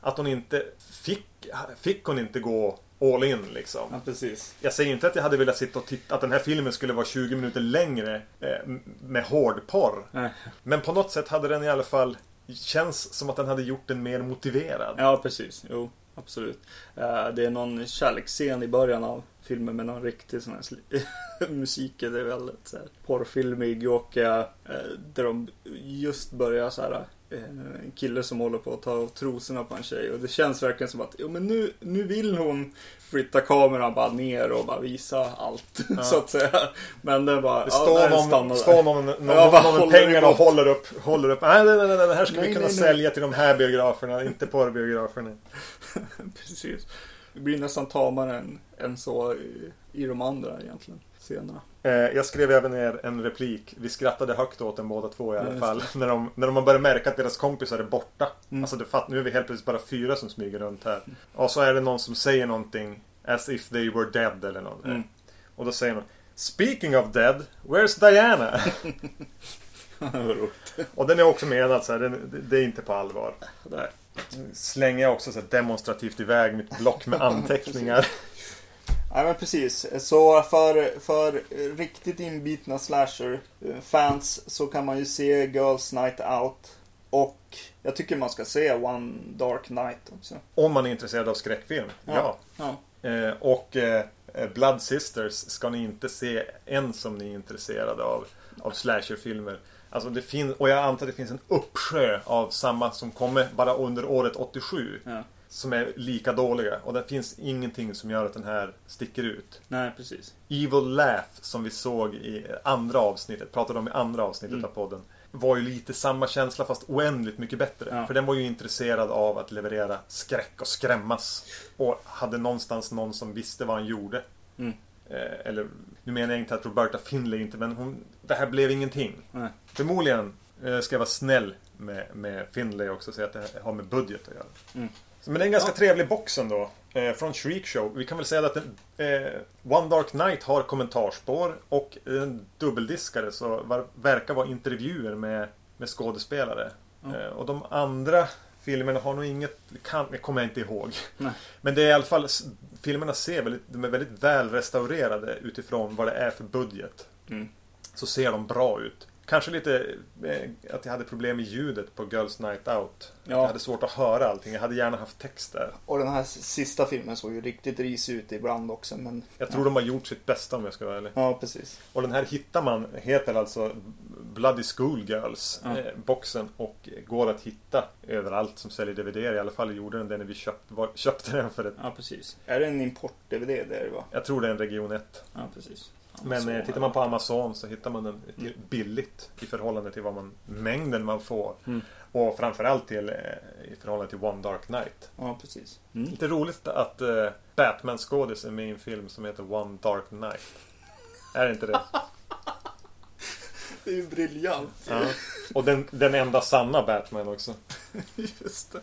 Att hon inte fick, fick hon inte gå all in liksom. ja precis. Jag säger inte att jag hade velat sitta och titta, att den här filmen skulle vara 20 minuter längre eh, med hård porr. Nej. Men på något sätt hade den i alla fall Känns som att den hade gjort den mer motiverad. Ja, precis. Jo, absolut. Eh, Det är någon kärleksscen i början av filmen med någon riktig sån här <laughs> musik. Det är väldigt så här, porrfilmig och eh, där de just börjar så här en kille som håller på att ta av trosorna på en tjej och det känns verkligen som att jo, men nu, nu vill hon flytta kameran bara ner och bara visa allt <laughs> Ja. så att säga. Men det bara, Det ja, står nej, någon, står någon, någon, Ja, bara någon med pengarna och håller upp. Håller upp. Nej, nej, nej, nej, det här ska Nej, vi kunna nej, nej. sälja till de här biograferna, inte porrbiograferna. <laughs> Precis. Det blir nästan tamare än, än så i, i de andra egentligen scenerna. Eh, jag skrev även ner en replik. Vi skrattade högt åt den båda två i alla fall. <laughs> När de, när de har börjat märka att deras kompisar är borta. Mm. Alltså fatt, nu är vi helt plötsligt bara fyra som smyger runt här. Och så är det någon som säger någonting As if they were dead eller något. Mm. Och då säger de Speaking of dead, where's Diana? <laughs> Och den är också menad så här, den, det är inte på allvar. Där. Slänger jag också så här demonstrativt iväg mitt block med <laughs> anteckningar. Ja men precis. Så för, för riktigt inbitna slasher-fans så kan man ju se Girls Night Out. Och jag tycker man ska se One Dark Night också. Om man är intresserad av skräckfilm. Ja. ja. Eh, och eh, Blood Sisters ska ni inte se än som ni är intresserade av, av slasherfilmer. Alltså det fin- och jag antar att det finns en uppsjö av samma som kommer bara under året 87. ja. Som är lika dåliga. Och det finns ingenting som gör att den här sticker ut. Nej, precis. Evil Laugh som vi såg i andra avsnittet, pratade om i andra avsnittet Mm. av podden. Var ju lite samma känsla fast oändligt mycket bättre. Ja. För den var ju intresserad av att leverera skräck och skrämmas. Och hade någonstans någon som visste vad han gjorde. Mm. Eh, eller, nu menar jag inte att Roberta Finlay inte, men hon, det här blev ingenting. Nej. Förmodligen eh, ska jag vara snäll med, med Finlay också och säga att det har med budget att göra. Mm. Men det är en ganska Ja. trevlig box ändå. Eh, från Shriek Show. Vi kan väl säga att den, eh, One Dark Night har kommentarspår och en dubbeldiskare så var, verkar vara intervjuer med, med skådespelare. Ja. Eh, och de andra filmerna har nog inget, kan, kommer jag inte ihåg. Nej. Men det är i alla fall, filmerna ser väldigt, de är väldigt väl restaurerade utifrån vad det är för budget. Mm. Så ser de bra ut. Kanske lite eh, att jag hade problem med ljudet på Girls Night Out. Ja. Jag hade svårt att höra allting. Jag hade gärna haft text där. Och den här sista filmen såg ju riktigt risig ut ibland också. Men... Jag tror de har gjort sitt bästa om jag ska vara ärlig. Ja, precis. Och den här hittar man, heter alltså Bloody Schoolgirls Ja. eh, boxen och går att hitta överallt som säljer DVD. I alla fall gjorde den det när vi köpte, var, köpte den för ett, Ja, precis. Är det en import-DVD det va? jag tror det är en region 1. Ja, precis. Men eh, tittar man på Amazon så hittar man den till billigt i förhållande till vad man, mängden man får. Mm. Och framförallt till, eh, i förhållande till One Dark Night. Ja, precis. Mm. Lite roligt att eh, Batman-skådis är med i en film som heter One Dark Night. Är det inte det? <laughs> Det är ju briljant. Ja. Och den, den enda sanna Batman också. <laughs> Just det.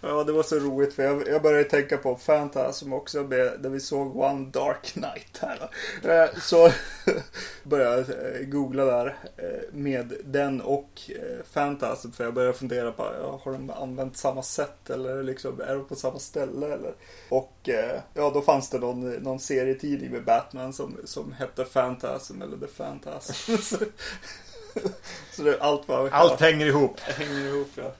Ja, det var så roligt för jag, jag började tänka på Phantasm också med- där vi såg One Dark Night här. Eh, Så <laughs> började jag eh, googla där eh, med den och Phantasm för jag började fundera på har de använt samma sätt eller liksom, är de på samma ställe eller? Och ja, då fanns det någon, någon serietidning med Batman som, som hette Phantasm eller The Phantasm. <laughs> så så det, allt var Allt hänger ihop. hänger ihop ja.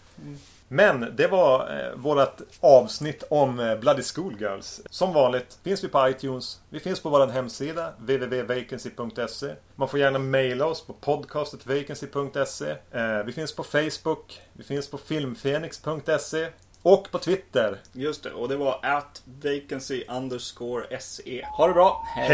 Men det var eh, vårt avsnitt om eh, Bloody Schoolgirls. Som vanligt finns vi på iTunes. Vi finns på vår hemsida www.vacancy.se. Man får gärna mejla oss på podcastetvacancy.se. Eh, vi finns på Facebook. Vi finns på filmfenix.se. Och på Twitter. Just det, och det var at vacancy underscore se. Ha det bra, Hej.